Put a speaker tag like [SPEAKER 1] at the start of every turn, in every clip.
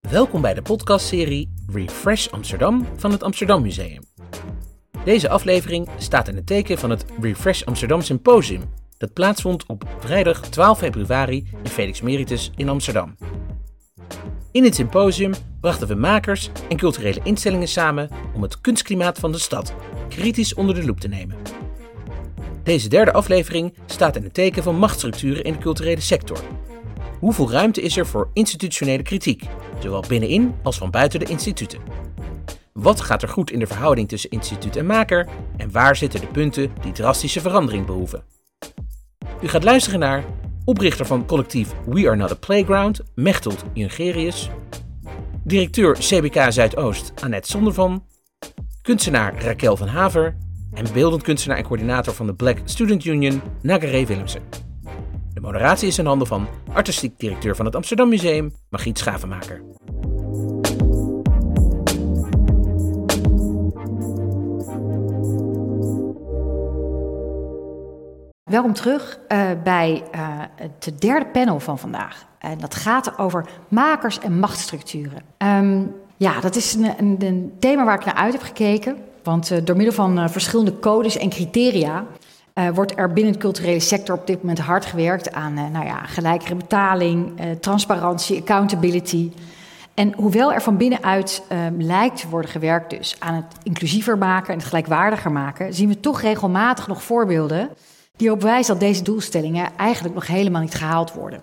[SPEAKER 1] Welkom bij de podcastserie Refresh Amsterdam van het Amsterdam Museum. Deze aflevering staat in het teken van het Refresh Amsterdam Symposium, dat plaatsvond op vrijdag 12 februari in Felix Meritus in Amsterdam. In het symposium brachten we makers en culturele instellingen samen om het kunstklimaat van de stad kritisch onder de loep te nemen. Deze derde aflevering staat in het teken van machtsstructuren in de culturele sector. Hoeveel ruimte is er voor institutionele kritiek, zowel binnenin als van buiten de instituten? Wat gaat er goed in de verhouding tussen instituut en maker en waar zitten de punten die drastische verandering behoeven? U gaat luisteren naar oprichter van collectief We Are Not a Playground, Mechtelt Jungerius, directeur CBK Zuidoost Annette Zondervan, kunstenaar Raquel van Haver en beeldend kunstenaar en coördinator van de Black Student Union Nagare Willemsen. De moderatie is in handen van artistiek directeur van het Amsterdam Museum, Margriet Schavenmaker.
[SPEAKER 2] Welkom terug uh, bij het derde panel van vandaag. En dat gaat over makers en machtsstructuren. Um, ja, dat is een, een, een, thema waar ik naar uit heb gekeken. Want uh, door middel van verschillende codes en criteria wordt er binnen de culturele sector op dit moment hard gewerkt aan nou ja, gelijkere betaling, transparantie, accountability. En hoewel er van binnenuit lijkt te worden gewerkt dus aan het inclusiever maken en het gelijkwaardiger maken, zien we toch regelmatig nog voorbeelden die op wijzen dat deze doelstellingen eigenlijk nog helemaal niet gehaald worden.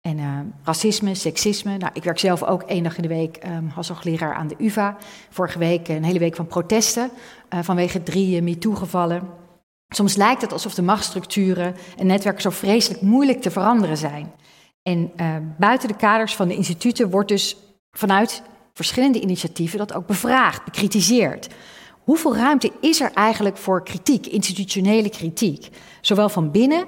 [SPEAKER 2] En uh, racisme, seksisme. Nou, ik werk zelf ook één dag in de week um, als hoogleraar aan de UVA. Vorige week een hele week van protesten uh, vanwege drie uh, MeToo-gevallen. Soms lijkt het alsof de machtsstructuren en netwerken zo vreselijk moeilijk te veranderen zijn. En buiten de kaders van de instituten wordt dus vanuit verschillende initiatieven dat ook bevraagd, bekritiseerd. Hoeveel ruimte is er eigenlijk voor kritiek, institutionele kritiek? Zowel van binnen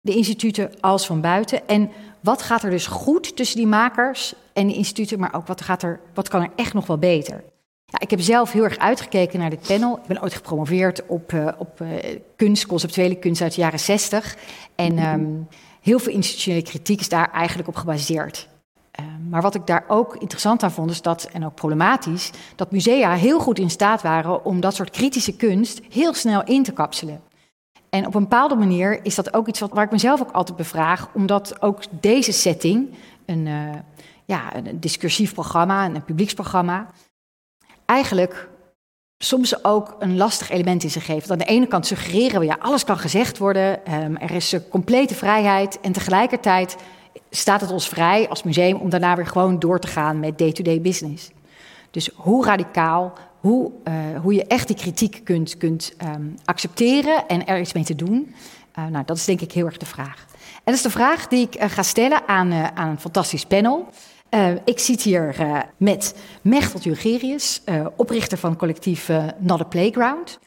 [SPEAKER 2] de instituten als van buiten. En wat gaat er dus goed tussen die makers en de instituten, maar ook wat, gaat er, wat kan er echt nog wel beter? Ja, ik heb zelf heel erg uitgekeken naar dit panel. Ik ben ooit gepromoveerd op, uh, op uh, kunst, conceptuele kunst uit de jaren 60. En um, heel veel institutionele kritiek is daar eigenlijk op gebaseerd. Uh, maar wat ik daar ook interessant aan vond, is dat, en ook problematisch, dat musea heel goed in staat waren om dat soort kritische kunst heel snel in te kapselen. En op een bepaalde manier is dat ook iets wat, waar ik mezelf ook altijd bevraag, omdat ook deze setting, een, uh, ja, een discursief programma, een publieksprogramma, eigenlijk soms ook een lastig element in zich geeft. Aan de ene kant suggereren we, ja, alles kan gezegd worden, um, er is complete vrijheid en tegelijkertijd staat het ons vrij als museum om daarna weer gewoon door te gaan met day-to-day -day business. Dus hoe radicaal, hoe, uh, hoe je echt die kritiek kunt, kunt um, accepteren en er iets mee te doen. Uh, nou, dat is denk ik heel erg de vraag. En dat is de vraag die ik uh, ga stellen aan, aan een fantastisch panel. ik zit hier met Mechtel Jugerius, oprichter van collectief Not a Playground.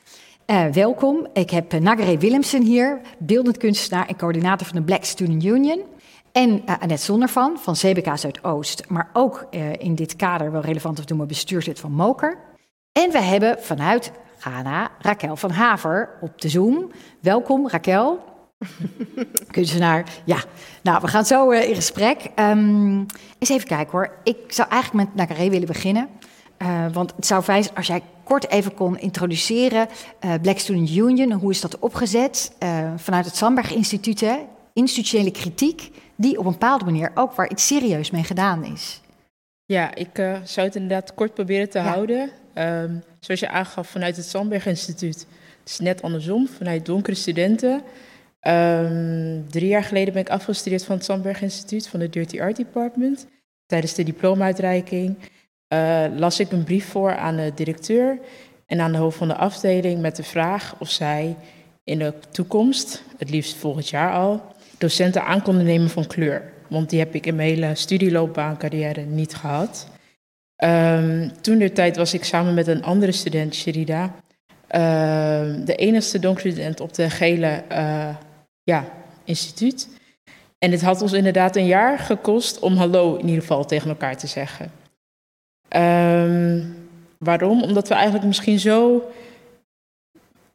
[SPEAKER 2] welkom. Ik heb Nagare Willemsen hier, beeldend kunstenaar en coördinator van de Black Student Union. En Annette Zondervan van CBK Zuidoost, maar ook in dit kader wel relevant te noemen bestuurslid van Moker. En we hebben vanuit Ghana Raquel van Haver op de Zoom. Welkom Raquel. Kunstenaar, ja. Nou, we gaan zo uh, in gesprek. Um, eens even kijken hoor. Ik zou eigenlijk met Nakaré willen beginnen. Uh, want het zou fijn zijn als jij kort even kon introduceren. Uh, Black Student Union, hoe is dat opgezet? vanuit het Sandberg Instituut, hè? institutionele kritiek die op een bepaalde manier ook waar iets serieus mee gedaan is.
[SPEAKER 3] Ja, ik zou het inderdaad kort proberen te ja. houden. Um, zoals je aangaf vanuit het Sandberg Instituut. Het is net andersom, vanuit donkere studenten. Um, drie jaar geleden ben ik afgestudeerd van het Sandberg Instituut, van de Dirty Art Department. Tijdens de diploma-uitreiking uh, las ik een brief voor aan de directeur en aan de hoofd van de afdeling met de vraag of zij in de toekomst, het liefst volgend jaar al, docenten aan konden nemen van kleur. Want die heb ik in mijn hele studieloopbaan, carrière niet gehad. Um, toen de tijd was ik samen met een andere student, Sherida, uh, de enige donkere student op de gele uh, ja, instituut. En het had ons inderdaad een jaar gekost om hallo in ieder geval tegen elkaar te zeggen. Um, waarom? Omdat we eigenlijk misschien zo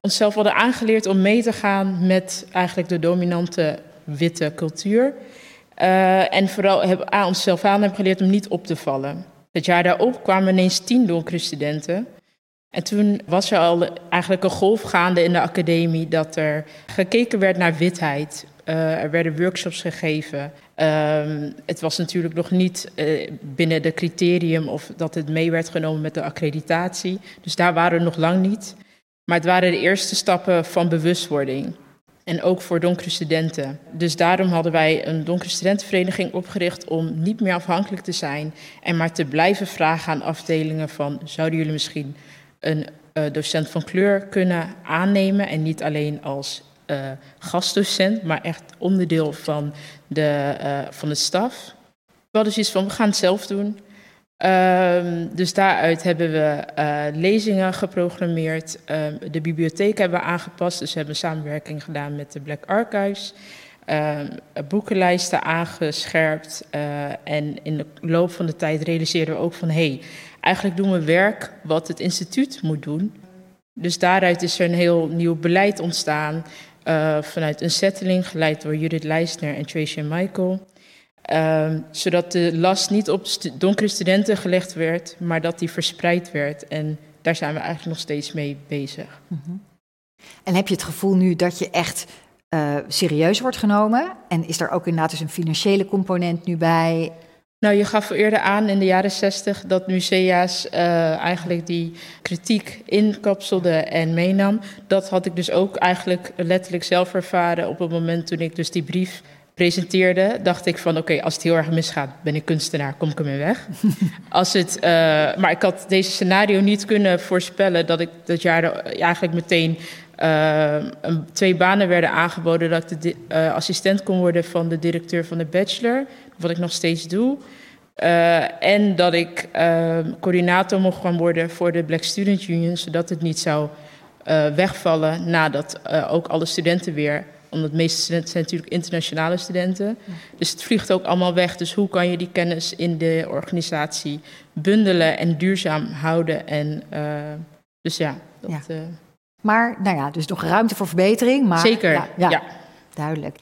[SPEAKER 3] onszelf hadden aangeleerd om mee te gaan met eigenlijk de dominante witte cultuur. Uh, en vooral hebben aan onszelf aan hebben geleerd om niet op te vallen. Het jaar daarop kwamen ineens tien donkere studenten. En toen was er al eigenlijk een golf gaande in de academie dat er gekeken werd naar witheid. Uh, er werden workshops gegeven. Um, het was natuurlijk nog niet uh, binnen de criterium of dat het mee werd genomen met de accreditatie. Dus daar waren we nog lang niet. Maar het waren de eerste stappen van bewustwording. En ook voor donkere studenten. Dus daarom hadden wij een donkere studentenvereniging opgericht om niet meer afhankelijk te zijn en maar te blijven vragen aan afdelingen van zouden jullie misschien een uh, docent van kleur kunnen aannemen en niet alleen als uh, gastdocent, maar echt onderdeel van de, uh, van de staf. We hadden dus iets van we gaan het zelf doen. Um, dus daaruit hebben we uh, lezingen geprogrammeerd. Um, de bibliotheek hebben we aangepast. Dus we hebben samenwerking gedaan met de Black Archives. Um, boekenlijsten aangescherpt. Uh, en in de loop van de tijd realiseerden we ook van... hé, hey, eigenlijk doen we werk wat het instituut moet doen. Dus daaruit is er een heel nieuw beleid ontstaan... Uh, vanuit een setting geleid door Judith Leisner en Tracy Michael... Um, zodat de last niet op stu donkere studenten gelegd werd, maar dat die verspreid werd. En daar zijn we eigenlijk nog steeds mee bezig.
[SPEAKER 2] Mm -hmm. En heb je het gevoel nu dat je echt uh, serieus wordt genomen? En is er ook inderdaad dus een financiële component nu bij?
[SPEAKER 3] Nou, je gaf eerder aan in de jaren zestig dat musea's uh, eigenlijk die kritiek inkapselde en meenam. Dat had ik dus ook eigenlijk letterlijk zelf ervaren op het moment toen ik dus die brief presenteerde, dacht ik van oké, okay, als het heel erg misgaat, ben ik kunstenaar, kom ik ermee weg. als het, uh, maar ik had deze scenario niet kunnen voorspellen dat ik dat jaar eigenlijk meteen uh, een, twee banen werden aangeboden dat ik de uh, assistent kon worden van de directeur van de bachelor, wat ik nog steeds doe. en dat ik coördinator mocht gaan worden voor de Black Student Union, zodat het niet zou wegvallen nadat ook alle studenten weer omdat de meeste studenten zijn natuurlijk internationale studenten. Dus het vliegt ook allemaal weg. Dus hoe kan je die kennis in de organisatie bundelen en duurzaam houden? En uh, dus ja, dat, ja. Uh...
[SPEAKER 2] Maar nou ja, dus nog ruimte voor verbetering. Maar,
[SPEAKER 3] Zeker,
[SPEAKER 2] ja,
[SPEAKER 3] ja. ja.
[SPEAKER 2] Duidelijk.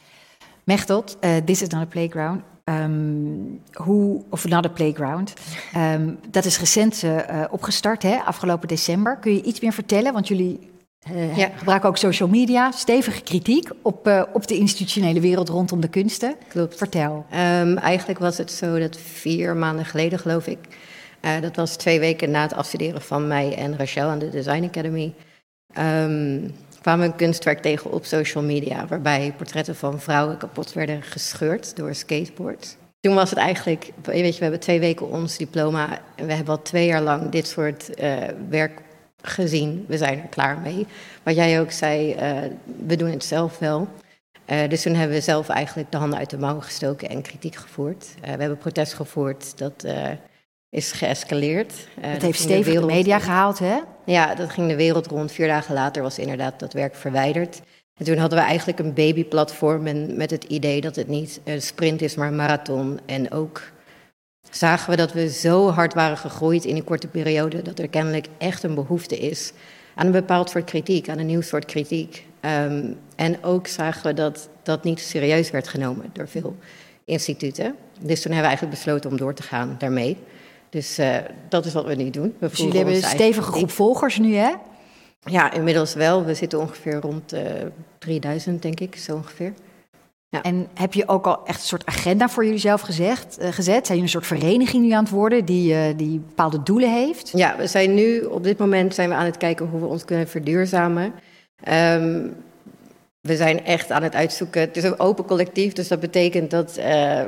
[SPEAKER 2] Mechtot, uh, This is not a playground. Um, hoe, of not a playground. Um, dat is recent opgestart, hè, afgelopen december. Kun je iets meer vertellen? Want jullie uh, ja. gebruiken ook social media. Stevige kritiek op, uh, op de institutionele wereld rondom de kunsten.
[SPEAKER 4] Klopt.
[SPEAKER 2] Vertel.
[SPEAKER 4] Um, eigenlijk was het zo dat vier maanden geleden, geloof ik... Uh, dat was twee weken na het afstuderen van mij en Rachel aan de Design Academy... Um, kwamen we een kunstwerk tegen op social media... waarbij portretten van vrouwen kapot werden gescheurd door skateboards. Toen was het eigenlijk, weet je, we hebben twee weken ons diploma... en we hebben al twee jaar lang dit soort werk gezien, we zijn er klaar mee. Wat jij ook zei, uh, we doen het zelf wel. Uh, dus toen hebben we zelf eigenlijk de handen uit de mouwen gestoken en kritiek gevoerd. Uh, we hebben protest gevoerd, dat is geëscaleerd.
[SPEAKER 2] het heeft stevig de, de media gehaald, hè?
[SPEAKER 4] Ja, dat ging de wereld rond. Vier dagen later was inderdaad dat werk verwijderd. En toen hadden we eigenlijk een babyplatform en met het idee dat het niet een sprint is, maar een marathon. En ook zagen we dat we zo hard waren gegroeid in die korte periode dat er kennelijk echt een behoefte is aan een bepaald soort kritiek, aan een nieuw soort kritiek. Um, en ook zagen we dat dat niet serieus werd genomen door veel instituten. Dus toen hebben we eigenlijk besloten om door te gaan daarmee. Dus uh, dat is wat we nu doen.
[SPEAKER 2] We dus jullie hebben een stevige groep volgers nu, hè?
[SPEAKER 4] Ja, inmiddels wel. We zitten ongeveer rond uh, 3000, denk ik, zo ongeveer.
[SPEAKER 2] Ja. En heb je ook al echt een soort agenda voor jullie zelf gezegd, uh, gezet? Zijn jullie een soort vereniging nu aan het worden die, uh, die bepaalde doelen heeft?
[SPEAKER 4] Ja, we zijn nu, op dit moment zijn we aan het kijken hoe we ons kunnen verduurzamen. Um, we zijn echt aan het uitzoeken. Het is een open collectief, dus dat betekent dat uh,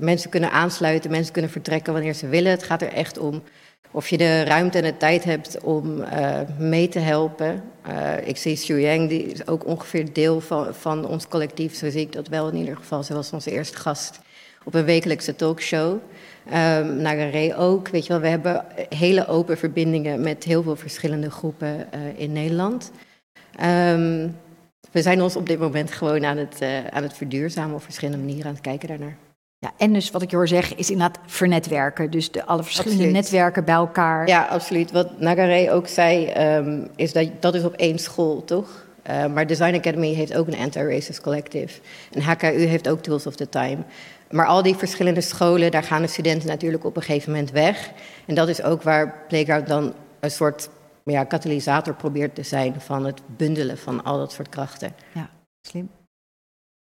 [SPEAKER 4] mensen kunnen aansluiten, mensen kunnen vertrekken wanneer ze willen. Het gaat er echt om of je de ruimte en de tijd hebt om uh, mee te helpen. Uh, ik zie Xu Yang, die is ook ongeveer deel van, van ons collectief. Zo zie ik dat wel in ieder geval. Ze was onze eerste gast op een wekelijkse talkshow. Um, Nagaré ook. Weet je wel, we hebben hele open verbindingen met heel veel verschillende groepen uh, in Nederland. Um, we zijn ons op dit moment gewoon aan het, aan het verduurzamen op verschillende manieren aan het kijken daarnaar.
[SPEAKER 2] Ja, en dus wat ik je hoor zeggen is inderdaad vernetwerken. Dus de, alle verschillende
[SPEAKER 4] absoluut.
[SPEAKER 2] netwerken bij elkaar.
[SPEAKER 4] Ja, absoluut. Wat Nagaré ook zei, um, is dat dat is op één school, toch? Uh, maar Design Academy heeft ook een anti-racist collective. En HKU heeft ook Tools of the Time. Maar al die verschillende scholen, daar gaan de studenten natuurlijk op een gegeven moment weg. En dat is ook waar Playground dan een soort ja, katalysator probeert te zijn van het bundelen van al dat soort krachten.
[SPEAKER 2] Ja, slim.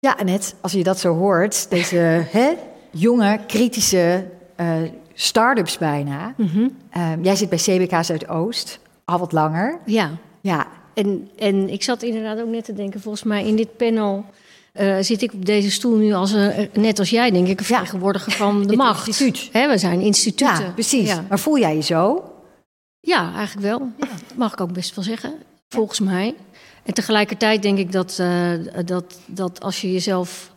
[SPEAKER 2] Ja, Annette, als je dat zo hoort, deze hè, jonge, kritische uh, start-ups bijna. Mhm. Ehm, jij zit bij CBK Zuidoost, al wat langer.
[SPEAKER 5] Ja. Ja. En, en ik zat inderdaad ook net te denken, volgens mij in dit panel uh, zit ik op deze stoel nu als een, net als jij, denk ik, een vertegenwoordiger van de macht.
[SPEAKER 2] Instituut.
[SPEAKER 5] Hè, we zijn instituten.
[SPEAKER 2] Ja, precies. Maar voel jij je zo?
[SPEAKER 5] Ja, eigenlijk wel. Mag ik ook best wel zeggen, volgens mij. En tegelijkertijd denk ik dat, uh, dat, dat als je jezelf,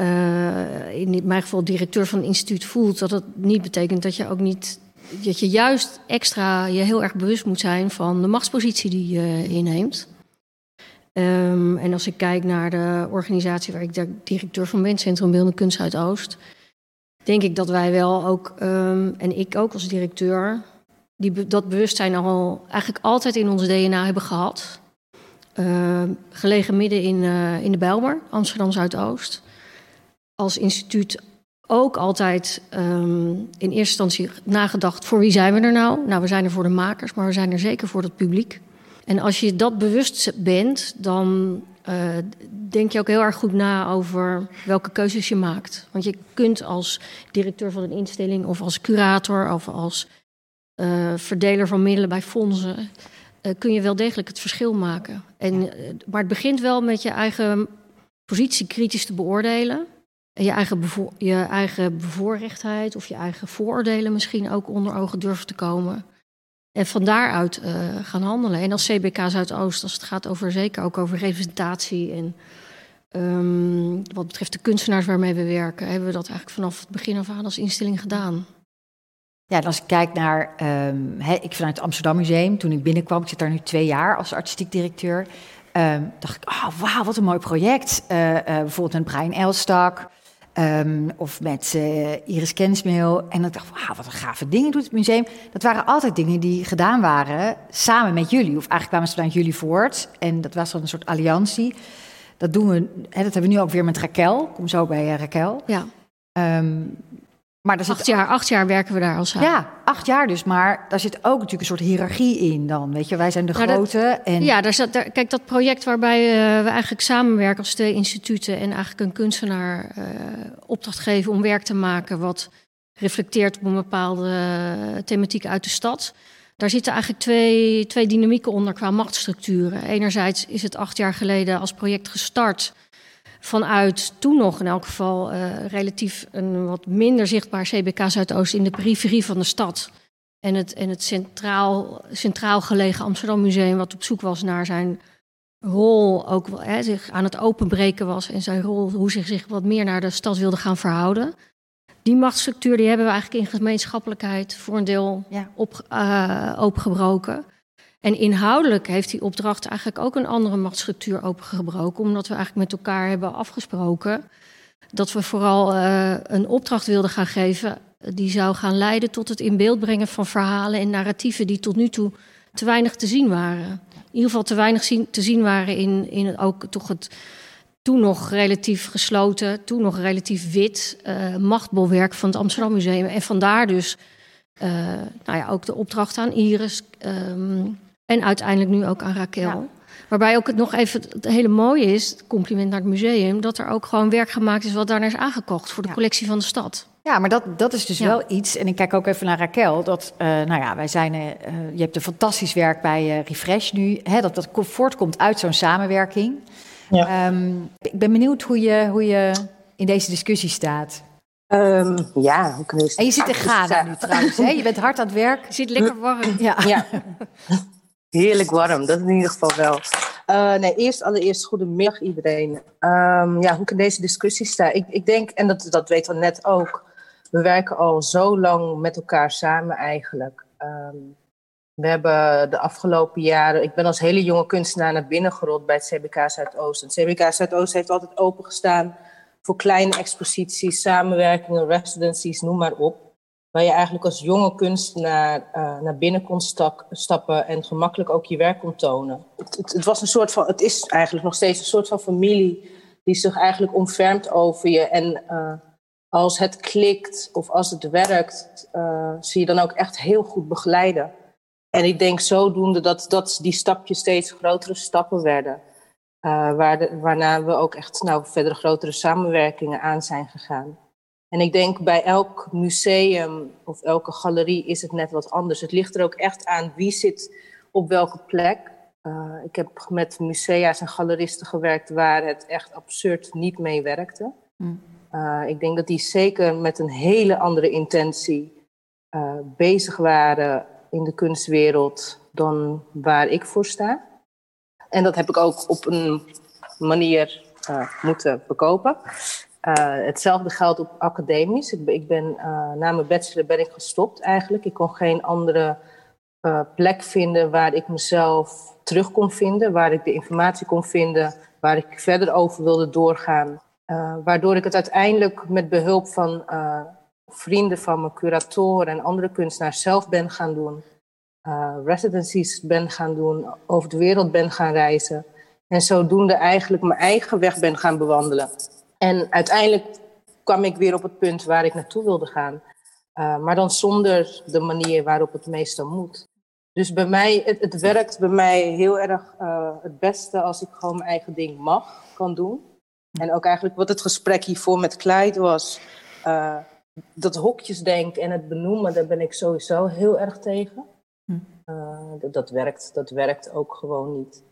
[SPEAKER 5] uh, in mijn geval directeur van een instituut, voelt, dat het niet betekent dat je ook niet, dat je juist extra je heel erg bewust moet zijn van de machtspositie die je inneemt. Um, en als ik kijk naar de organisatie waar ik directeur van ben, Centrum Beeldende Kunst Zuidoost, denk ik dat wij wel ook, um, en ik ook als directeur, die, dat bewustzijn al eigenlijk altijd in ons DNA hebben gehad. Uh, gelegen midden in, uh, in de Bijlmer, Amsterdam Zuidoost. Als instituut ook altijd um, in eerste instantie nagedacht: voor wie zijn we er nou? Nou, we zijn er voor de makers, maar we zijn er zeker voor het publiek. En als je dat bewust bent, dan uh, denk je ook heel erg goed na over welke keuzes je maakt. Want je kunt als directeur van een instelling of als curator of als verdeler van middelen bij fondsen, uh, kun je wel degelijk het verschil maken. En, maar het begint wel met je eigen positie kritisch te beoordelen. En je eigen, bevo je eigen bevoorrechtheid of je eigen vooroordelen misschien ook onder ogen durven te komen. En van daaruit uh, gaan handelen. En als CBK Zuidoost, als het gaat over zeker ook over representatie en um, wat betreft de kunstenaars waarmee we werken, hebben we dat eigenlijk vanaf het begin af aan als instelling gedaan.
[SPEAKER 2] Ja, en als ik kijk naar, um, he, ik vanuit het Amsterdam Museum, toen ik binnenkwam, ik zit daar nu twee jaar als artistiek directeur, um, dacht ik, oh, wauw, wat een mooi project. Uh, uh, bijvoorbeeld met Brian Elstak. Um, of met uh, Iris Kensmeel. En ik dacht, wauw, wat een gave dingen doet het museum. Dat waren altijd dingen die gedaan waren samen met jullie. Of eigenlijk kwamen ze vanuit jullie voort. En dat was dan een soort alliantie. Dat doen we, dat hebben we nu ook weer met Raquel. Kom zo bij Raquel.
[SPEAKER 5] Ja. Um, maar daar zit acht, jaar, acht jaar werken we daar al samen.
[SPEAKER 2] Ja, acht jaar dus. Maar daar zit ook natuurlijk een soort hiërarchie in dan. Weet je, wij zijn de grote.
[SPEAKER 5] Dat,
[SPEAKER 2] en...
[SPEAKER 5] Ja, daar zat, daar, kijk, dat project waarbij uh, we eigenlijk samenwerken als twee instituten... en eigenlijk een kunstenaar uh, opdracht geven om werk te maken... wat reflecteert op een bepaalde thematiek uit de stad... Daar zitten eigenlijk twee, twee dynamieken onder qua machtsstructuren. Enerzijds is het acht jaar geleden als project gestart vanuit toen nog in elk geval uh, relatief een wat minder zichtbaar CBK Zuidoost in de periferie van de stad. En het, en het centraal, centraal gelegen Amsterdam Museum, wat op zoek was naar zijn rol, ook hè, zich aan het openbreken was en zijn rol, hoe zich zich wat meer naar de stad wilde gaan verhouden. Die machtsstructuur die hebben we eigenlijk in gemeenschappelijkheid voor een deel ja. op, uh, opengebroken. En inhoudelijk heeft die opdracht eigenlijk ook een andere machtsstructuur opengebroken, omdat we eigenlijk met elkaar hebben afgesproken dat we vooral uh, een opdracht wilden gaan geven die zou gaan leiden tot het in beeld brengen van verhalen en narratieven die tot nu toe te weinig te zien waren. In ieder geval te weinig zien, te zien waren in, in ook toch het toen nog relatief gesloten, toen nog relatief wit uh, machtbolwerk van het Amsterdam Museum. En vandaar dus uh, nou ja, ook de opdracht aan Iris. Um, en uiteindelijk nu ook aan Raquel. Ja. Waarbij ook het nog even het hele mooie is, compliment naar het museum, dat er ook gewoon werk gemaakt is wat daarna is aangekocht voor de ja. collectie van de stad.
[SPEAKER 2] Ja, maar dat, dat is dus ja. wel iets. En ik kijk ook even naar Raquel. Dat, uh, nou ja, wij zijn. Uh, je hebt een fantastisch werk bij uh, Refresh nu. Hè, dat dat voortkomt uit zo'n samenwerking. Ja. Um, ik ben benieuwd hoe je, hoe je in deze discussie staat.
[SPEAKER 6] Um, ja, hoe kunnen we
[SPEAKER 2] En je zit in Ghana nu trouwens. Hè? Je bent hard aan het werk.
[SPEAKER 5] Je zit lekker warm.
[SPEAKER 2] Ja. ja.
[SPEAKER 6] Heerlijk warm, dat in ieder geval wel. Uh, nee, eerst allereerst goedemiddag iedereen. Um, ja, hoe ik in deze discussie sta? Ik, ik denk, en dat, dat weten we net ook, we werken al zo lang met elkaar samen eigenlijk. Um, we hebben de afgelopen jaren, ik ben als hele jonge kunstenaar naar binnen gerold bij het CBK Zuidoost. Het CBK Zuidoost heeft altijd opengestaan voor kleine exposities, samenwerkingen, residencies, noem maar op. waar je eigenlijk als jonge kunstenaar uh, naar binnen kon stappen en gemakkelijk ook je werk kon tonen. Het, het, was een soort van, het is eigenlijk nog steeds een soort van familie die zich eigenlijk omvermt over je. En uh, als het klikt of als het werkt, uh, zie je dan ook echt heel goed begeleiden. En ik denk zodoende dat, dat die stapjes steeds grotere stappen werden. waar de, waarna we ook echt nou, verder grotere samenwerkingen aan zijn gegaan. En ik denk bij elk museum of elke galerie is het net wat anders. Het ligt er ook echt aan wie zit op welke plek. Uh, ik heb met musea's en galeristen gewerkt waar het echt absurd niet mee werkte. Mm. Uh, ik denk dat die zeker met een hele andere intentie uh, bezig waren in de kunstwereld dan waar ik voor sta. En dat heb ik ook op een manier moeten bekopen. Uh, hetzelfde geldt op academisch. Ik ik ben uh, na mijn bachelor ben ik gestopt eigenlijk. Ik kon geen andere uh, plek vinden waar ik mezelf terug kon vinden, waar ik de informatie kon vinden, waar ik verder over wilde doorgaan. waardoor ik het uiteindelijk met behulp van vrienden van mijn curatoren en andere kunstenaars zelf ben gaan doen. residencies ben gaan doen, over de wereld ben gaan reizen. En zodoende eigenlijk mijn eigen weg ben gaan bewandelen. En uiteindelijk kwam ik weer op het punt waar ik naartoe wilde gaan. Uh, maar dan zonder de manier waarop het meestal moet. Dus bij mij, het, het werkt bij mij heel erg uh, het beste als ik gewoon mijn eigen ding mag, kan doen. En ook eigenlijk wat het gesprek hiervoor met Clyde was. Uh, dat hokjesdenken en het benoemen, daar ben ik sowieso heel erg tegen. Hm. Dat, dat, werkt, dat werkt ook gewoon niet.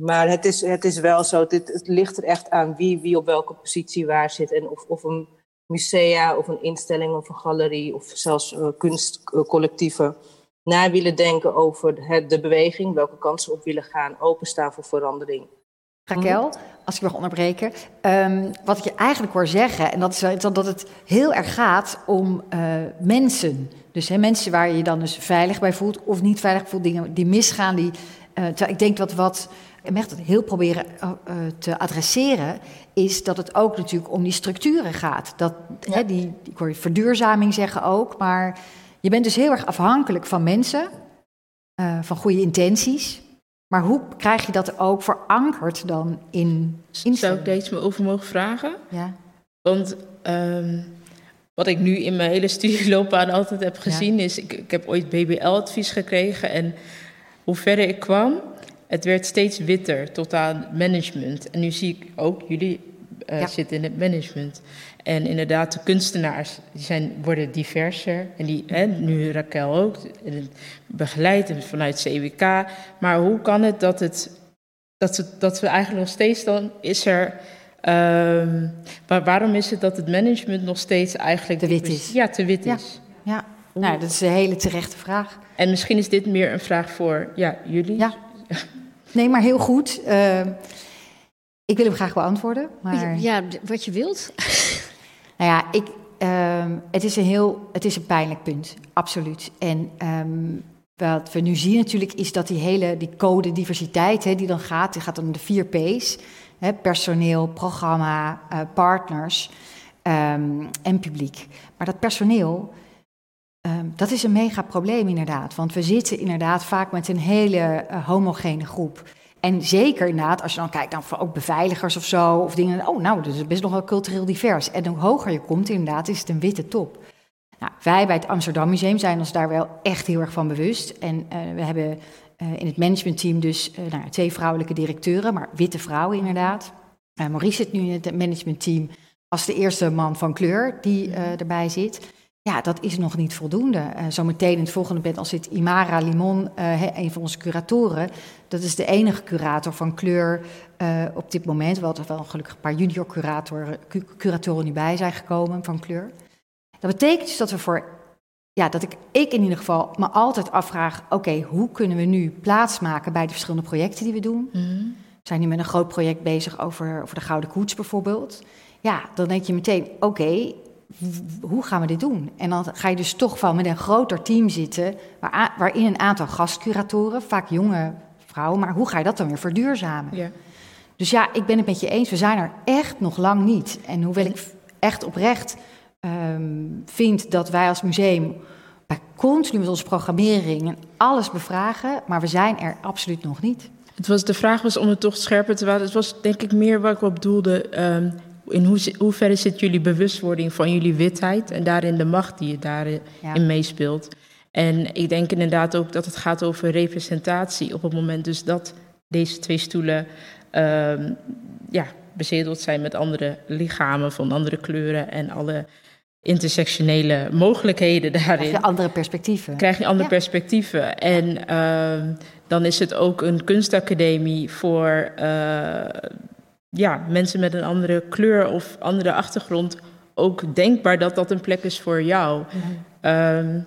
[SPEAKER 6] Maar het is, het is wel zo, dit, het ligt er echt aan wie, wie op welke positie waar zit. En of, of een musea of een instelling of een galerie of zelfs uh, kunstcollectieven na willen denken over het, de beweging, welke kansen op willen gaan, openstaan voor verandering.
[SPEAKER 2] Raquel, als ik mag onderbreken. Um, wat ik je eigenlijk hoor zeggen, en dat is dat het heel erg gaat om uh, mensen. Dus hè, mensen waar je je dan dus veilig bij voelt of niet veilig voelt, dingen die misgaan. Die, ik denk dat wat en heel proberen uh, te adresseren, is dat het ook natuurlijk om die structuren gaat. Dat, hè, die, ik hoor je verduurzaming zeggen ook, maar je bent dus heel erg afhankelijk van mensen, uh, van goede intenties. Maar hoe krijg je dat ook verankerd dan in... in
[SPEAKER 3] Zou ik daar iets meer over mogen vragen?
[SPEAKER 2] Ja.
[SPEAKER 3] Want um, wat ik nu in mijn hele studieloopbaan altijd heb gezien ja. is... Ik, ik heb ooit BBL-advies gekregen en hoe verder ik kwam het werd steeds witter tot aan management. En nu zie ik ook, jullie uh, zitten in het management. En inderdaad, de kunstenaars die zijn, worden diverser. En die, hè, nu Raquel ook, begeleid vanuit CWK. Maar hoe kan het dat, het, dat, het, dat we eigenlijk nog steeds dan is er. Um, maar waarom is het dat het management nog steeds eigenlijk
[SPEAKER 2] te wit is?
[SPEAKER 3] Ja, te wit is.
[SPEAKER 2] Ja, nou, dat is een hele terechte vraag.
[SPEAKER 3] En misschien is dit meer een vraag voor ja, jullie.
[SPEAKER 2] Ja. Nee, maar heel goed. Uh, ik wil hem graag beantwoorden. Maar...
[SPEAKER 5] Ja, wat je wilt.
[SPEAKER 2] nou ja, ik, uh, het, is een heel, het is een pijnlijk punt, absoluut. En um, wat we nu zien natuurlijk is dat die hele die code diversiteit hè, die dan gaat, die gaat om de vier P's. Hè, personeel, programma, uh, partners um, en publiek. Maar dat personeel, Um, dat is een mega probleem inderdaad, want we zitten inderdaad vaak met een hele uh, homogene groep. En zeker inderdaad, als je dan kijkt naar nou, ook beveiligers of zo, of dingen, oh nou, dat is best nog wel cultureel divers. En hoe hoger je komt inderdaad, is het een witte top. Nou, wij bij het Amsterdam Museum zijn ons daar wel echt heel erg van bewust. En uh, we hebben uh, in het managementteam dus nou, twee vrouwelijke directeuren, maar witte vrouwen inderdaad. Maurice zit nu in het managementteam als de eerste man van kleur die erbij zit. Ja, dat is nog niet voldoende. Uh, zometeen in het volgende panel zit Imara Limon, uh, een van onze curatoren. Dat is de enige curator van kleur uh, op dit moment. We hadden wel gelukkig een paar junior curatoren, curatoren nu bij zijn gekomen van kleur. Dat betekent dus dat we voor, ja, dat ik, ik in ieder geval me altijd afvraag: oké, hoe kunnen we nu plaatsmaken bij de verschillende projecten die we doen? Mm. We zijn nu met een groot project bezig over, over de Gouden Koets bijvoorbeeld. Ja, dan denk je meteen: oké. Okay, hoe gaan we dit doen? En dan ga je dus toch van met een groter team zitten, waar, waarin een aantal gastcuratoren, vaak jonge vrouwen, maar hoe ga je dat dan weer verduurzamen? Ja. Dus ja, ik ben het met je eens, we zijn er echt nog lang niet. En hoewel ik echt oprecht ehm, vindt dat wij als museum bij continu met onze programmering en alles bevragen, maar we zijn er absoluut nog niet.
[SPEAKER 3] Het was, de vraag was om het toch scherper te maken. Het was denk ik meer wat ik op bedoelde. Um, in hoe, hoeverre zit jullie bewustwording van jullie witheid en daarin de macht die je daarin in meespeelt? En ik denk inderdaad ook dat het gaat over representatie op het moment dus dat deze twee stoelen um, ja, bezedeld zijn met andere lichamen van andere kleuren en alle intersectionele mogelijkheden daarin. Krijg
[SPEAKER 2] je andere perspectieven.
[SPEAKER 3] Krijg je andere perspectieven. En uh, dan is het ook een kunstacademie voor uh, ja, mensen met een andere kleur of andere achtergrond. Ook denkbaar dat dat een plek is voor jou. Mm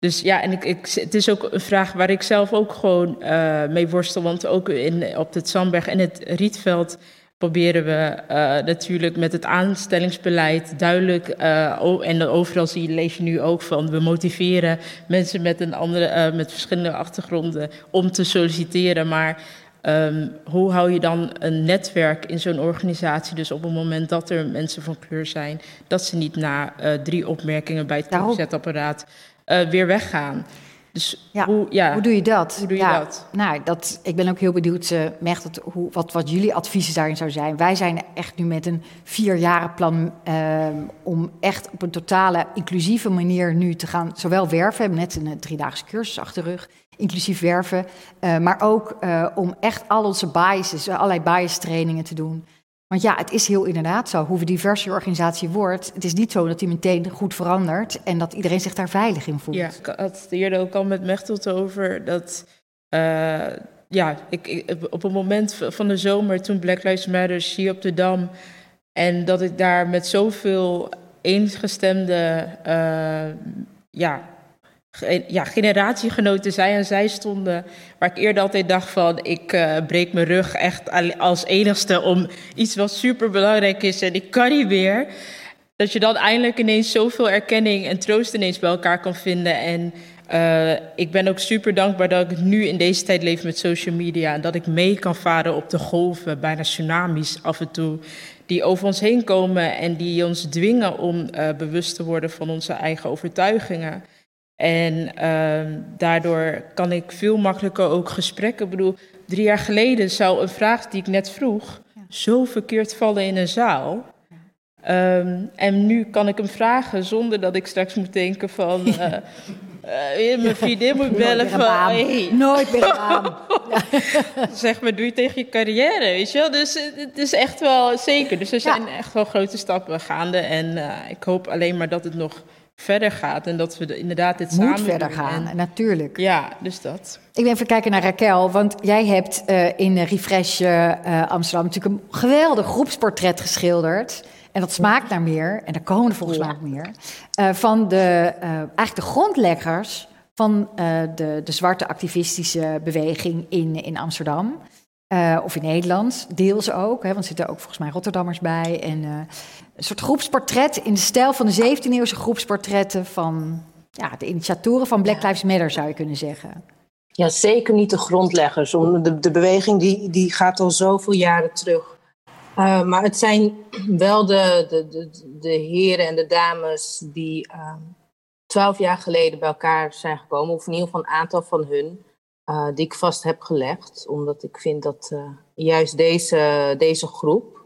[SPEAKER 3] dus ja, en ik, ik, het is ook een vraag waar ik zelf ook gewoon uh, mee worstel. Want ook in, op het Zandberg en het Rietveld proberen we uh, natuurlijk met het aanstellingsbeleid duidelijk, uh, en overal zie je, lees je nu ook van, we motiveren mensen met, een andere, met verschillende achtergronden om te solliciteren. Maar um, hoe hou je dan een netwerk in zo'n organisatie? Dus op het moment dat er mensen van kleur zijn, dat ze niet na drie opmerkingen bij het zetapparaat uh, weer weggaan. Dus
[SPEAKER 2] ja, hoe, ja, hoe doe je dat?
[SPEAKER 3] Hoe doe je dat?
[SPEAKER 2] Nou, dat, ik ben ook heel benieuwd, uh, Mechert, hoe, wat, wat jullie adviezen daarin zou zijn. Wij zijn echt nu met een vierjarenplan uh, om echt op een totale inclusieve manier nu te gaan, zowel werven, we hebben net een driedaagse cursus achter de rug, inclusief werven, uh, maar ook om echt al onze biases, allerlei bias trainingen te doen. Want ja, het is heel inderdaad zo. Hoe diverser je organisatie wordt, het is niet zo dat die meteen goed verandert en dat iedereen zich daar veilig in voelt.
[SPEAKER 3] Ja, ik had het ook al met Mechtelt over dat. Ja, ik, ik, op een moment van de zomer, toen Black Lives Matter hier op de Dam. En dat ik daar met zoveel eensgestemde uh, ja, ja, generatiegenoten zij en zij stonden. Waar ik eerder altijd dacht van, ik uh, breek mijn rug echt als enigste om iets wat super belangrijk is en ik kan niet meer. Dat je dan eindelijk ineens zoveel erkenning en troost ineens bij elkaar kan vinden. En uh, ik ben ook super dankbaar dat ik nu in deze tijd leef met social media. En dat ik mee kan varen op de golven, bijna tsunamis af en toe. Die over ons heen komen en die ons dwingen om uh, bewust te worden van onze eigen overtuigingen. En uh, daardoor kan ik veel makkelijker ook gesprekken. Ik bedoel, drie jaar geleden zou een vraag die ik net vroeg zo verkeerd vallen in een zaal. Um, en nu kan ik hem vragen zonder dat ik straks moet denken van... Uh, uh, mijn vriendin moet bellen van...
[SPEAKER 2] Hey. Nooit meer aan.
[SPEAKER 3] zeg maar, doe je tegen je carrière, weet je wel? Dus het is echt wel zeker. Dus er zijn echt wel grote stappen gaande. En ik hoop alleen maar dat het nog verder gaat en dat we inderdaad dit
[SPEAKER 2] Moet
[SPEAKER 3] samen
[SPEAKER 2] verder gaan, en, natuurlijk.
[SPEAKER 3] Ja, dus dat.
[SPEAKER 2] Ik ben even kijken naar Raquel, want jij hebt uh, in Refresh uh, Amsterdam natuurlijk een geweldig groepsportret geschilderd. En dat smaakt naar meer, en daar komen er volgens mij ook meer, uh, van de, eigenlijk de grondleggers van de, de zwarte activistische beweging in, in Amsterdam. Uh, of in Nederland, deels ook, hè, want er zitten ook volgens mij Rotterdammers bij. En uh, een soort groepsportret in de stijl van de 17e-eeuwse groepsportretten van ja, de initiatoren van Black Lives Matter, zou je kunnen zeggen.
[SPEAKER 6] Ja, zeker niet de grondleggers. De, de beweging die, die gaat al zoveel jaren terug. Uh, maar het zijn wel de, de, de, de heren en de dames die twaalf jaar geleden bij elkaar zijn gekomen, of in ieder geval een aantal van hun. Uh, die ik vast heb gelegd. Omdat ik vind dat uh, juist deze, deze groep,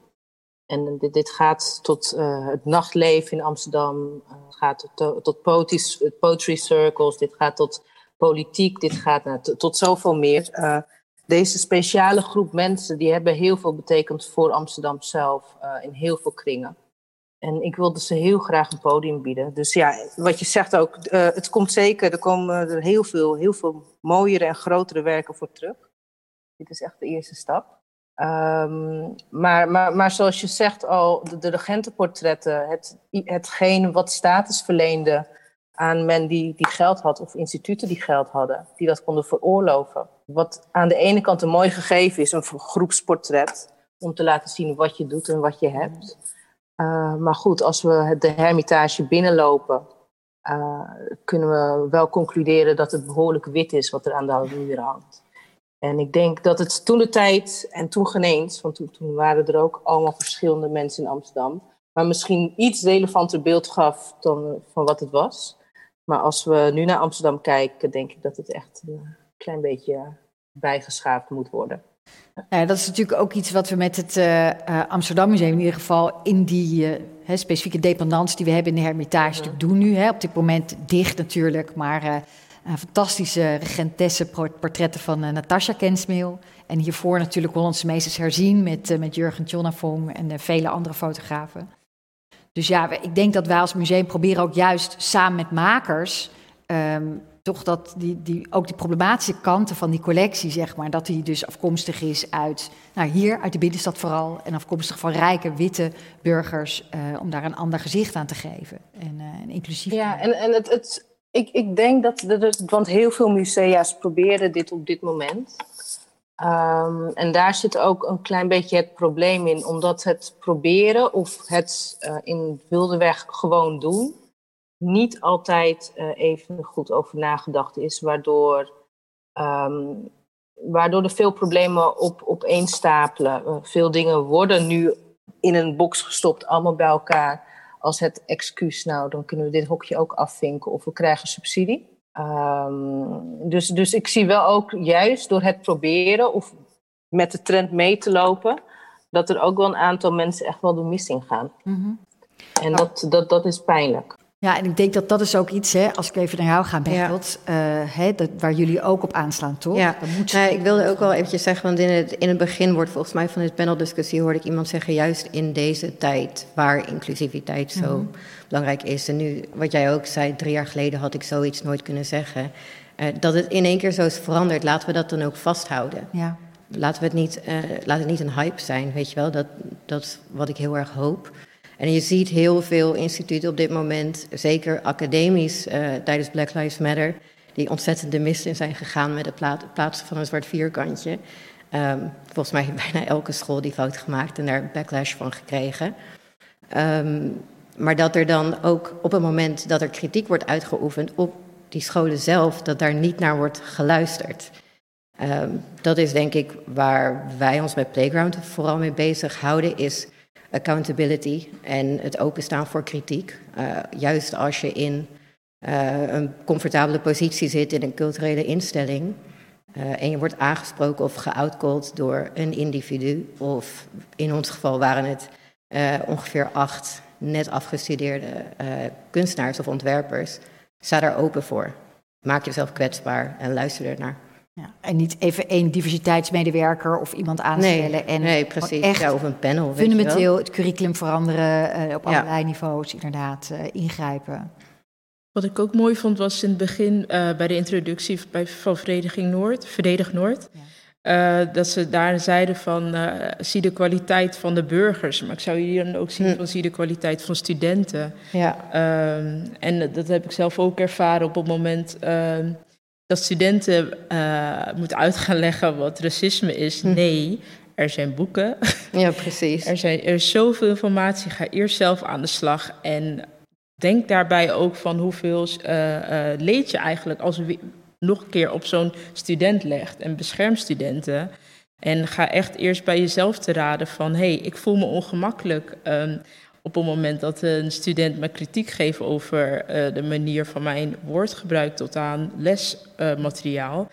[SPEAKER 6] en dit, dit gaat tot uh, het nachtleven in Amsterdam, het gaat tot, tot poetry, poetry, circles, dit gaat tot politiek, dit gaat nou, tot zoveel meer. deze speciale groep mensen, die hebben heel veel betekend voor Amsterdam zelf, in heel veel kringen. En ik wilde ze heel graag een podium bieden. Dus ja, wat je zegt ook, het komt zeker. Er komen er heel veel, heel veel mooiere en grotere werken voor terug. Dit is echt de eerste stap. Um, maar, maar, maar zoals je zegt al, de, de regentenportretten, het, hetgeen wat status verleende aan men die, die geld had, of instituten die geld hadden, die dat konden veroorloven. Wat aan de ene kant een mooi gegeven is, een groepsportret, om te laten zien wat je doet en wat je hebt. Uh, maar goed, als we de Hermitage binnenlopen, uh, kunnen we wel concluderen dat het behoorlijk wit is wat er aan de muur hangt. En ik denk dat het toen de tijd, en toen geen eens, want toen, toen, waren er ook allemaal verschillende mensen in Amsterdam, maar misschien iets relevanter beeld gaf dan van wat het was. Maar als we nu naar Amsterdam kijken, denk ik dat het echt een klein beetje bijgeschaafd moet worden.
[SPEAKER 2] Dat is natuurlijk ook iets wat we met het uh, Amsterdam Museum in ieder geval in die uh, specifieke dependance die we hebben in de Hermitage ja. doen nu. Hè. Op dit moment dicht natuurlijk, maar fantastische regentesse portretten van Natasja Kensmeel. En hiervoor natuurlijk Hollandse meesters herzien met, met Jurgen Tjonnafong en vele andere fotografen. Dus ja, ik denk dat wij als museum proberen ook juist samen met makers... Um, toch dat die, die, ook die problematische kanten van die collectie, zeg maar, dat die dus afkomstig is uit, nou hier, uit de binnenstad vooral, en afkomstig van rijke, witte burgers, uh, om daar een ander gezicht aan te geven en, uh, en inclusief.
[SPEAKER 6] Ja, en, en het, het, ik, ik denk dat, dat, want heel veel musea's proberen dit op dit moment. Um, en daar zit ook een klein beetje het probleem in, omdat het proberen of het uh, in wilde weg gewoon doen, niet altijd uh, even goed over nagedacht is, waardoor, um, waardoor er veel problemen op, opeenstapelen. Uh, veel dingen worden nu in een box gestopt, allemaal bij elkaar, als het excuus. Nou, dan kunnen we dit hokje ook afvinken of we krijgen subsidie. Um, dus, dus ik zie wel ook juist door het proberen of met de trend mee te lopen, dat er ook wel een aantal mensen echt wel de missing gaan. Mm -hmm. En dat, dat, dat is pijnlijk.
[SPEAKER 2] Ja, en ik denk dat dat is ook iets, hè, als ik even naar jou ga, Bertolt, ja. uh, hè, dat, waar jullie ook op aanslaan, toch?
[SPEAKER 4] Ja, moet... nou, ik wilde ook wel eventjes zeggen, want in het, in het begin wordt volgens mij van dit paneldiscussie, hoorde ik iemand zeggen, juist in deze tijd waar inclusiviteit zo -hmm. belangrijk is. En nu, wat jij ook zei, drie jaar geleden had ik zoiets nooit kunnen zeggen. Uh, dat het in één keer zo is veranderd, laten we dat dan ook vasthouden. Ja. Laten we het niet, uh, laat het niet een hype zijn, weet je wel, dat, dat is wat ik heel erg hoop. En je ziet heel veel instituten op dit moment, zeker academisch uh, tijdens Black Lives Matter, die ontzettend de mist in zijn gegaan met het plaatsen van een zwart vierkantje. Um, volgens mij heeft bijna elke school die fout gemaakt en daar backlash van gekregen. Um, maar dat er dan ook op het moment dat er kritiek wordt uitgeoefend op die scholen zelf, dat daar niet naar wordt geluisterd. Um, dat is denk ik waar wij ons met Playground vooral mee bezig houden, is accountability en het openstaan voor kritiek. Uh, juist als je in uh, een comfortabele positie zit in een culturele instelling uh, en je wordt aangesproken of geoutcalled door een individu, of in ons geval waren het ongeveer acht net afgestudeerde kunstenaars of ontwerpers, sta daar open voor. Maak jezelf kwetsbaar en luister ernaar.
[SPEAKER 2] Ja, en niet even één diversiteitsmedewerker of iemand aanstellen.
[SPEAKER 4] Nee,
[SPEAKER 2] en
[SPEAKER 4] nee precies.
[SPEAKER 2] Echt
[SPEAKER 4] ja, of een panel.
[SPEAKER 2] Fundamenteel het curriculum veranderen, uh, op allerlei ja. niveaus inderdaad uh, ingrijpen.
[SPEAKER 3] Wat ik ook mooi vond was in het begin uh, bij de introductie bij, van Vereniging Noord, Verdedig Noord. Ja. Uh, dat ze daar zeiden van uh, zie de kwaliteit van de burgers. Maar ik zou hier dan ook zien hm. van zie de kwaliteit van studenten. Ja. Uh, en dat heb ik zelf ook ervaren op het moment ehm, dat studenten uh, moeten uit gaan leggen wat racisme is. Hm. Nee, er zijn boeken.
[SPEAKER 4] Ja, precies.
[SPEAKER 3] er, zijn, er is zoveel informatie. Ga eerst zelf aan de slag. En denk daarbij ook van hoeveel uh, uh, leed je eigenlijk als we nog een keer op zo'n student legt. En bescherm studenten. En ga echt eerst bij jezelf te raden van... hé, hey, ik voel me ongemakkelijk... Um, op het moment dat een student me kritiek geeft over uh, de manier van mijn woordgebruik tot aan lesmateriaal.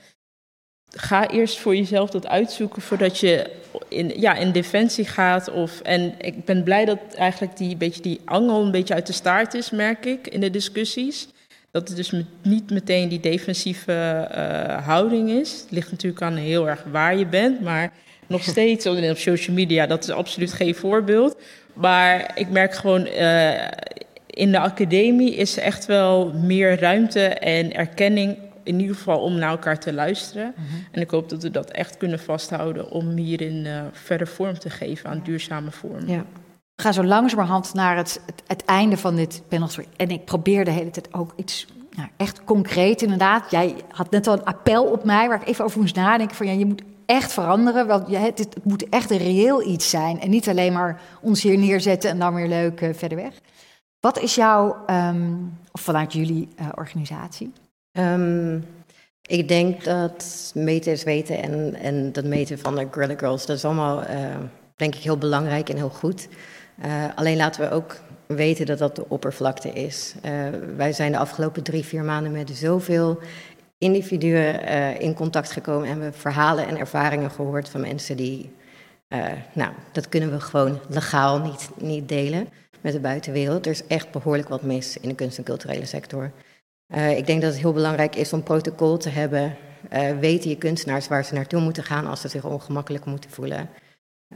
[SPEAKER 3] Ga eerst voor jezelf dat uitzoeken voordat je in, ja, in defensie gaat. Of, en ik ben blij dat eigenlijk die, beetje die angel een beetje uit de staart is, merk ik, in de discussies. Dat het dus met, niet meteen die defensieve uh, houding is. Het ligt natuurlijk aan heel erg waar je bent, maar nog steeds op social media, dat is absoluut geen voorbeeld. Maar ik merk gewoon, uh, in de academie is er echt wel meer ruimte en erkenning, in ieder geval om naar elkaar te luisteren. Mm -hmm. En ik hoop dat we dat echt kunnen vasthouden om hierin uh, verder vorm te geven aan duurzame vormen. Ja.
[SPEAKER 2] We gaan zo langzamerhand naar het, het, het einde van dit panel. En ik probeer de hele tijd ook iets nou, echt concreet inderdaad. Jij had net al een appel op mij waar ik even over moest nadenken. Van ja, je moet echt veranderen. Want het, het, moet echt een reëel iets zijn. En niet alleen maar ons hier neerzetten en dan weer leuk uh, verder weg. Wat is jouw, um, of vanuit jullie uh, organisatie?
[SPEAKER 4] Um, ik denk dat meten is weten en, en dat meten van de Gorilla Girls, dat is allemaal, uh, denk ik, heel belangrijk en heel goed. alleen laten we ook weten dat dat de oppervlakte is. wij zijn de afgelopen drie, vier maanden met zoveel individuen in contact gekomen en we verhalen en ervaringen gehoord van mensen die uh, nou, dat kunnen we gewoon legaal niet, niet delen met de buitenwereld. Er is echt behoorlijk wat mis in de kunst- en culturele sector. Uh, ik denk dat het heel belangrijk is om protocol te hebben. Weten je kunstenaars waar ze naartoe moeten gaan als ze zich ongemakkelijk moeten voelen.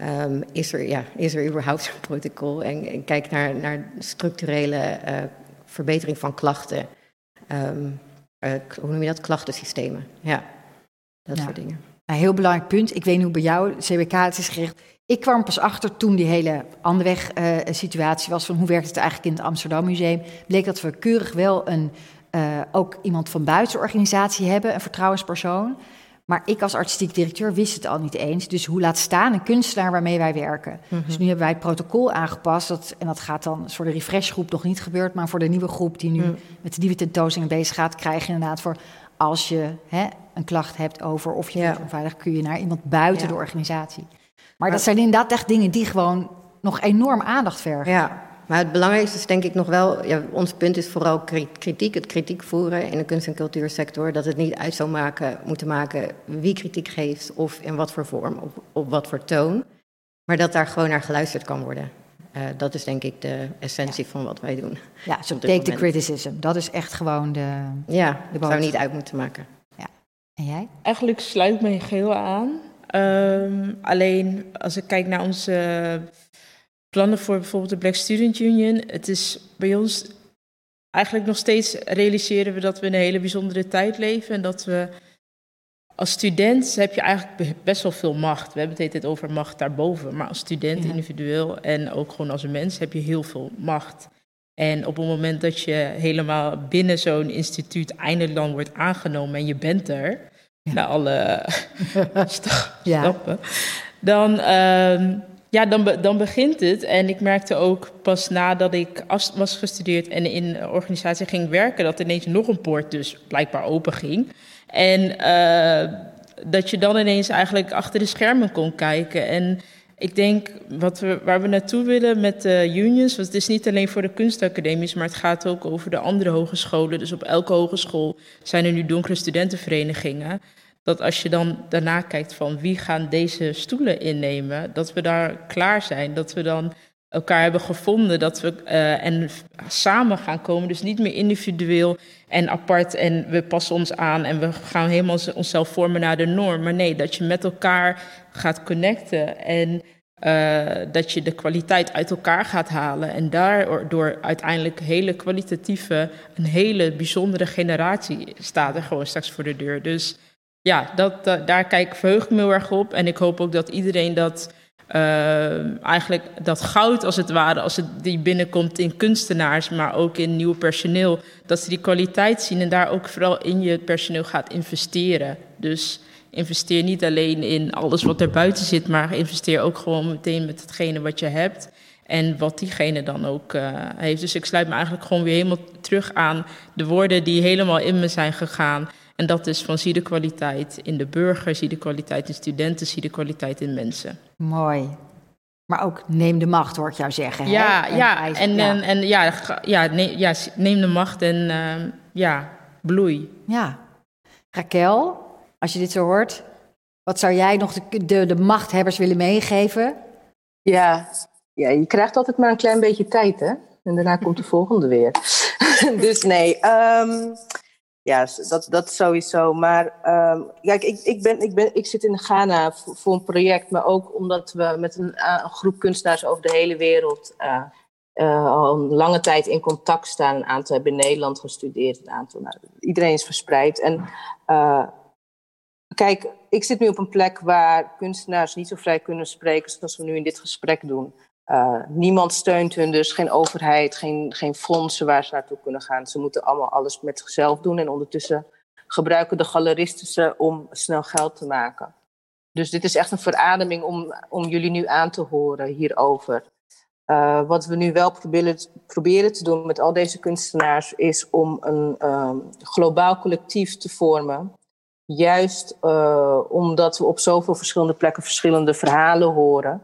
[SPEAKER 4] Um, is, er, ja, is er überhaupt een protocol? En, en kijk naar, naar structurele verbetering van klachten. Um, hoe noem je dat? Klachtensystemen. Ja, dat soort dingen.
[SPEAKER 2] Een heel belangrijk punt. Ik weet niet hoe bij jou CWK het is gericht. Ik kwam pas achter toen die hele Anderweg-situatie uh, was van hoe werkt het eigenlijk in het Amsterdam Museum. Bleek dat we keurig wel een, uh, ook iemand van buiten de organisatie hebben, een vertrouwenspersoon. Maar ik als artistiek directeur wist het al niet eens. Dus hoe laat staan een kunstenaar waarmee wij werken. Mm -hmm. Dus nu hebben wij het protocol aangepast. Dat, en dat gaat dan voor de refreshgroep nog niet gebeurd. Maar voor de nieuwe groep die nu mm. met de nieuwe tentoonstelling bezig gaat, krijg je inderdaad voor als je hè, een klacht hebt over of je ja. onveilig, kun je naar iemand buiten ja. de organisatie. Maar, maar dat zijn inderdaad echt dingen die gewoon nog enorm aandacht vergen.
[SPEAKER 4] Ja, maar het belangrijkste is denk ik nog wel, ja, ons punt is vooral kritiek, het kritiek voeren in de kunst- en cultuursector. Dat het niet uit zou maken, moeten maken wie kritiek geeft of in wat voor vorm, op, op wat voor toon. Maar dat daar gewoon naar geluisterd kan worden. Uh, dat is denk ik de essentie van wat wij doen.
[SPEAKER 2] Ja, so take the criticism. Dat is echt gewoon de.
[SPEAKER 4] Ja, dat zou niet uit moeten maken.
[SPEAKER 2] Ja. En jij?
[SPEAKER 3] Eigenlijk sluit me geheel aan. Um, alleen als ik kijk naar onze plannen voor bijvoorbeeld de Black Student Union, het is bij ons eigenlijk nog steeds realiseren we dat we in een hele bijzondere tijd leven en dat we als student heb je eigenlijk best wel veel macht. We hebben het het over macht daarboven. Maar als student ja. individueel en ook gewoon als een mens heb je heel veel macht. En op het moment dat je helemaal binnen zo'n instituut eindelijk dan wordt aangenomen en je bent er, ja. na alle stappen, dan, uh, ja, dan, dan begint het. En ik merkte ook pas nadat ik was gestudeerd en in een organisatie ging werken, dat ineens nog een poort dus blijkbaar open ging. En uh, dat je dan ineens eigenlijk achter de schermen kon kijken. En ik denk wat we, waar we naartoe willen met de unions, want het is niet alleen voor de kunstacademies, maar het gaat ook over de andere hogescholen. Dus op elke hogeschool zijn er nu donkere studentenverenigingen. Dat als je dan daarna kijkt van wie gaan deze stoelen innemen, dat we daar klaar zijn. Dat we dan elkaar hebben gevonden. Dat we uh, en samen gaan komen. Dus niet meer individueel en apart en we passen ons aan en we gaan helemaal onszelf vormen naar de norm. Maar nee, dat je met elkaar gaat connecten en uh, dat je de kwaliteit uit elkaar gaat halen. En daardoor uiteindelijk hele kwalitatieve, een hele bijzondere generatie staat er gewoon straks voor de deur. Dus ja, dat, dat daar kijk, verheug ik me heel erg op. En ik hoop ook dat iedereen dat uh, eigenlijk dat goud als het ware, als het die binnenkomt in kunstenaars, maar ook in nieuw personeel, dat ze die kwaliteit zien en daar ook vooral in je personeel gaat investeren. Dus investeer niet alleen in alles wat er buiten zit, maar investeer ook gewoon meteen met hetgene wat je hebt. En wat diegene dan ook uh, heeft. Dus ik sluit me eigenlijk gewoon weer helemaal terug aan de woorden die helemaal in me zijn gegaan. En dat is van zie de kwaliteit in de burger, zie de kwaliteit in studenten, zie de kwaliteit in mensen.
[SPEAKER 2] Mooi. Maar ook neem de macht, hoor ik jou zeggen.
[SPEAKER 3] Ja,
[SPEAKER 2] hè?
[SPEAKER 3] En ja, en, ja. En, en, ja, ja, neem, ja, neem de macht en uh, ja, bloei.
[SPEAKER 2] Ja. Raquel, als je dit zo hoort, wat zou jij nog de, de, de machthebbers willen meegeven?
[SPEAKER 6] Ja. ja, je krijgt altijd maar een klein beetje tijd, hè? En daarna komt de volgende weer. dus nee, um, ja, dat, dat sowieso. Maar um, kijk, ik, ik, ben, ik, ben, ik zit in Ghana voor, een project, maar ook omdat we met een, een groep kunstenaars over de hele wereld uh, uh, al een lange tijd in contact staan. Een aantal hebben in Nederland gestudeerd, een aantal. Nou, iedereen is verspreid. En kijk, ik zit nu op een plek waar kunstenaars niet zo vrij kunnen spreken zoals we nu in dit gesprek doen. Uh, niemand steunt hun, dus geen overheid, geen, geen fondsen waar ze naartoe kunnen gaan. Ze moeten allemaal alles met zichzelf doen en ondertussen gebruiken de galeristen ze om snel geld te maken. Dus dit is echt een verademing om, om jullie nu aan te horen hierover. Uh, wat we nu wel proberen, te doen met al deze kunstenaars is om een um, globaal collectief te vormen. Juist uh, omdat we op zoveel verschillende plekken verschillende verhalen horen.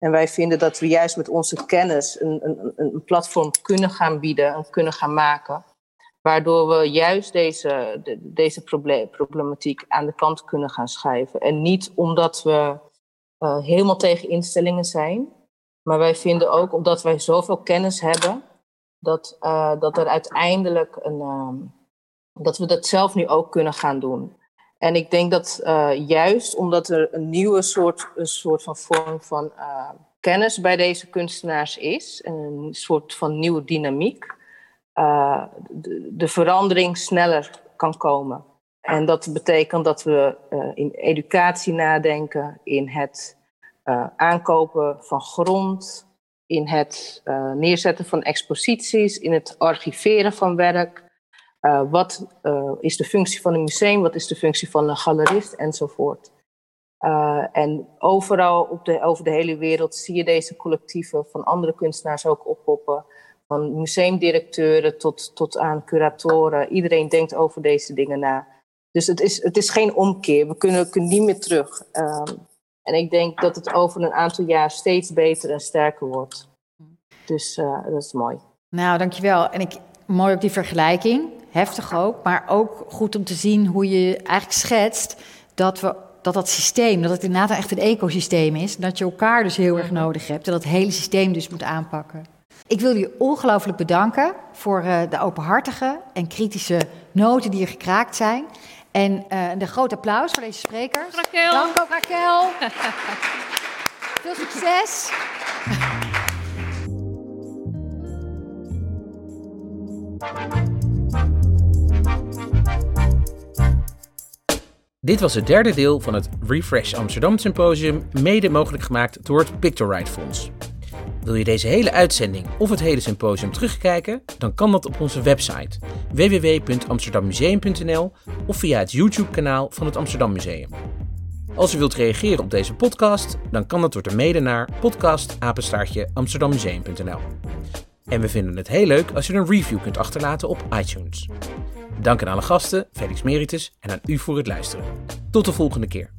[SPEAKER 6] En wij vinden dat we juist met onze kennis een, een, een platform kunnen gaan bieden en kunnen gaan maken. Waardoor we juist deze, de, deze problematiek aan de kant kunnen gaan schuiven. En niet omdat we uh, helemaal tegen instellingen zijn. Maar wij vinden ook, omdat wij zoveel kennis hebben, dat, uh, dat er uiteindelijk een. Um, dat we dat zelf nu ook kunnen gaan doen. En ik denk dat uh, juist omdat er een nieuwe soort, een soort van vorm van uh, kennis bij deze kunstenaars is, een soort van nieuwe dynamiek, uh, de, de, verandering sneller kan komen. En dat betekent dat we in educatie nadenken, in het aankopen van grond, in het neerzetten van exposities, in het archiveren van werk. Uh, wat uh, is de functie van een museum? Wat is de functie van een galerist? Enzovoort. Uh, en overal op de, over de hele wereld zie je deze collectieven van andere kunstenaars ook oppoppen. Van museumdirecteuren tot, tot aan curatoren. Iedereen denkt over deze dingen na. Dus het is, het is geen omkeer. We kunnen, kunnen niet meer terug. Um, en ik denk dat het over een aantal jaar steeds beter en sterker wordt. Dus dat is mooi.
[SPEAKER 2] Nou, dankjewel. En ik, mooi ook die vergelijking heftig ook, maar ook goed om te zien hoe je eigenlijk schetst dat we dat dat systeem, dat het inderdaad echt een ecosysteem is, dat je elkaar dus heel erg nodig hebt en dat het hele systeem dus moet aanpakken. Ik wil je ongelooflijk bedanken voor uh, de openhartige en kritische noten die er gekraakt zijn. En uh, een groot applaus voor deze sprekers.
[SPEAKER 5] Raquel.
[SPEAKER 2] Dank ook Raquel. Veel succes.
[SPEAKER 1] Dit was het derde deel van het Refresh Amsterdam Symposium, mede mogelijk gemaakt door het Pictorite Fonds. Wil je deze hele uitzending of het hele symposium terugkijken? Dan kan dat op onze website www.amsterdammuseum.nl of via het YouTube-kanaal van het Amsterdam Museum. Als u wilt reageren op deze podcast, dan kan dat door te mailen naar podcastapenstaartje En we vinden het heel leuk als je een review kunt achterlaten op iTunes. Dank aan alle gasten, Felix Meritus en aan u voor het luisteren. Tot de volgende keer.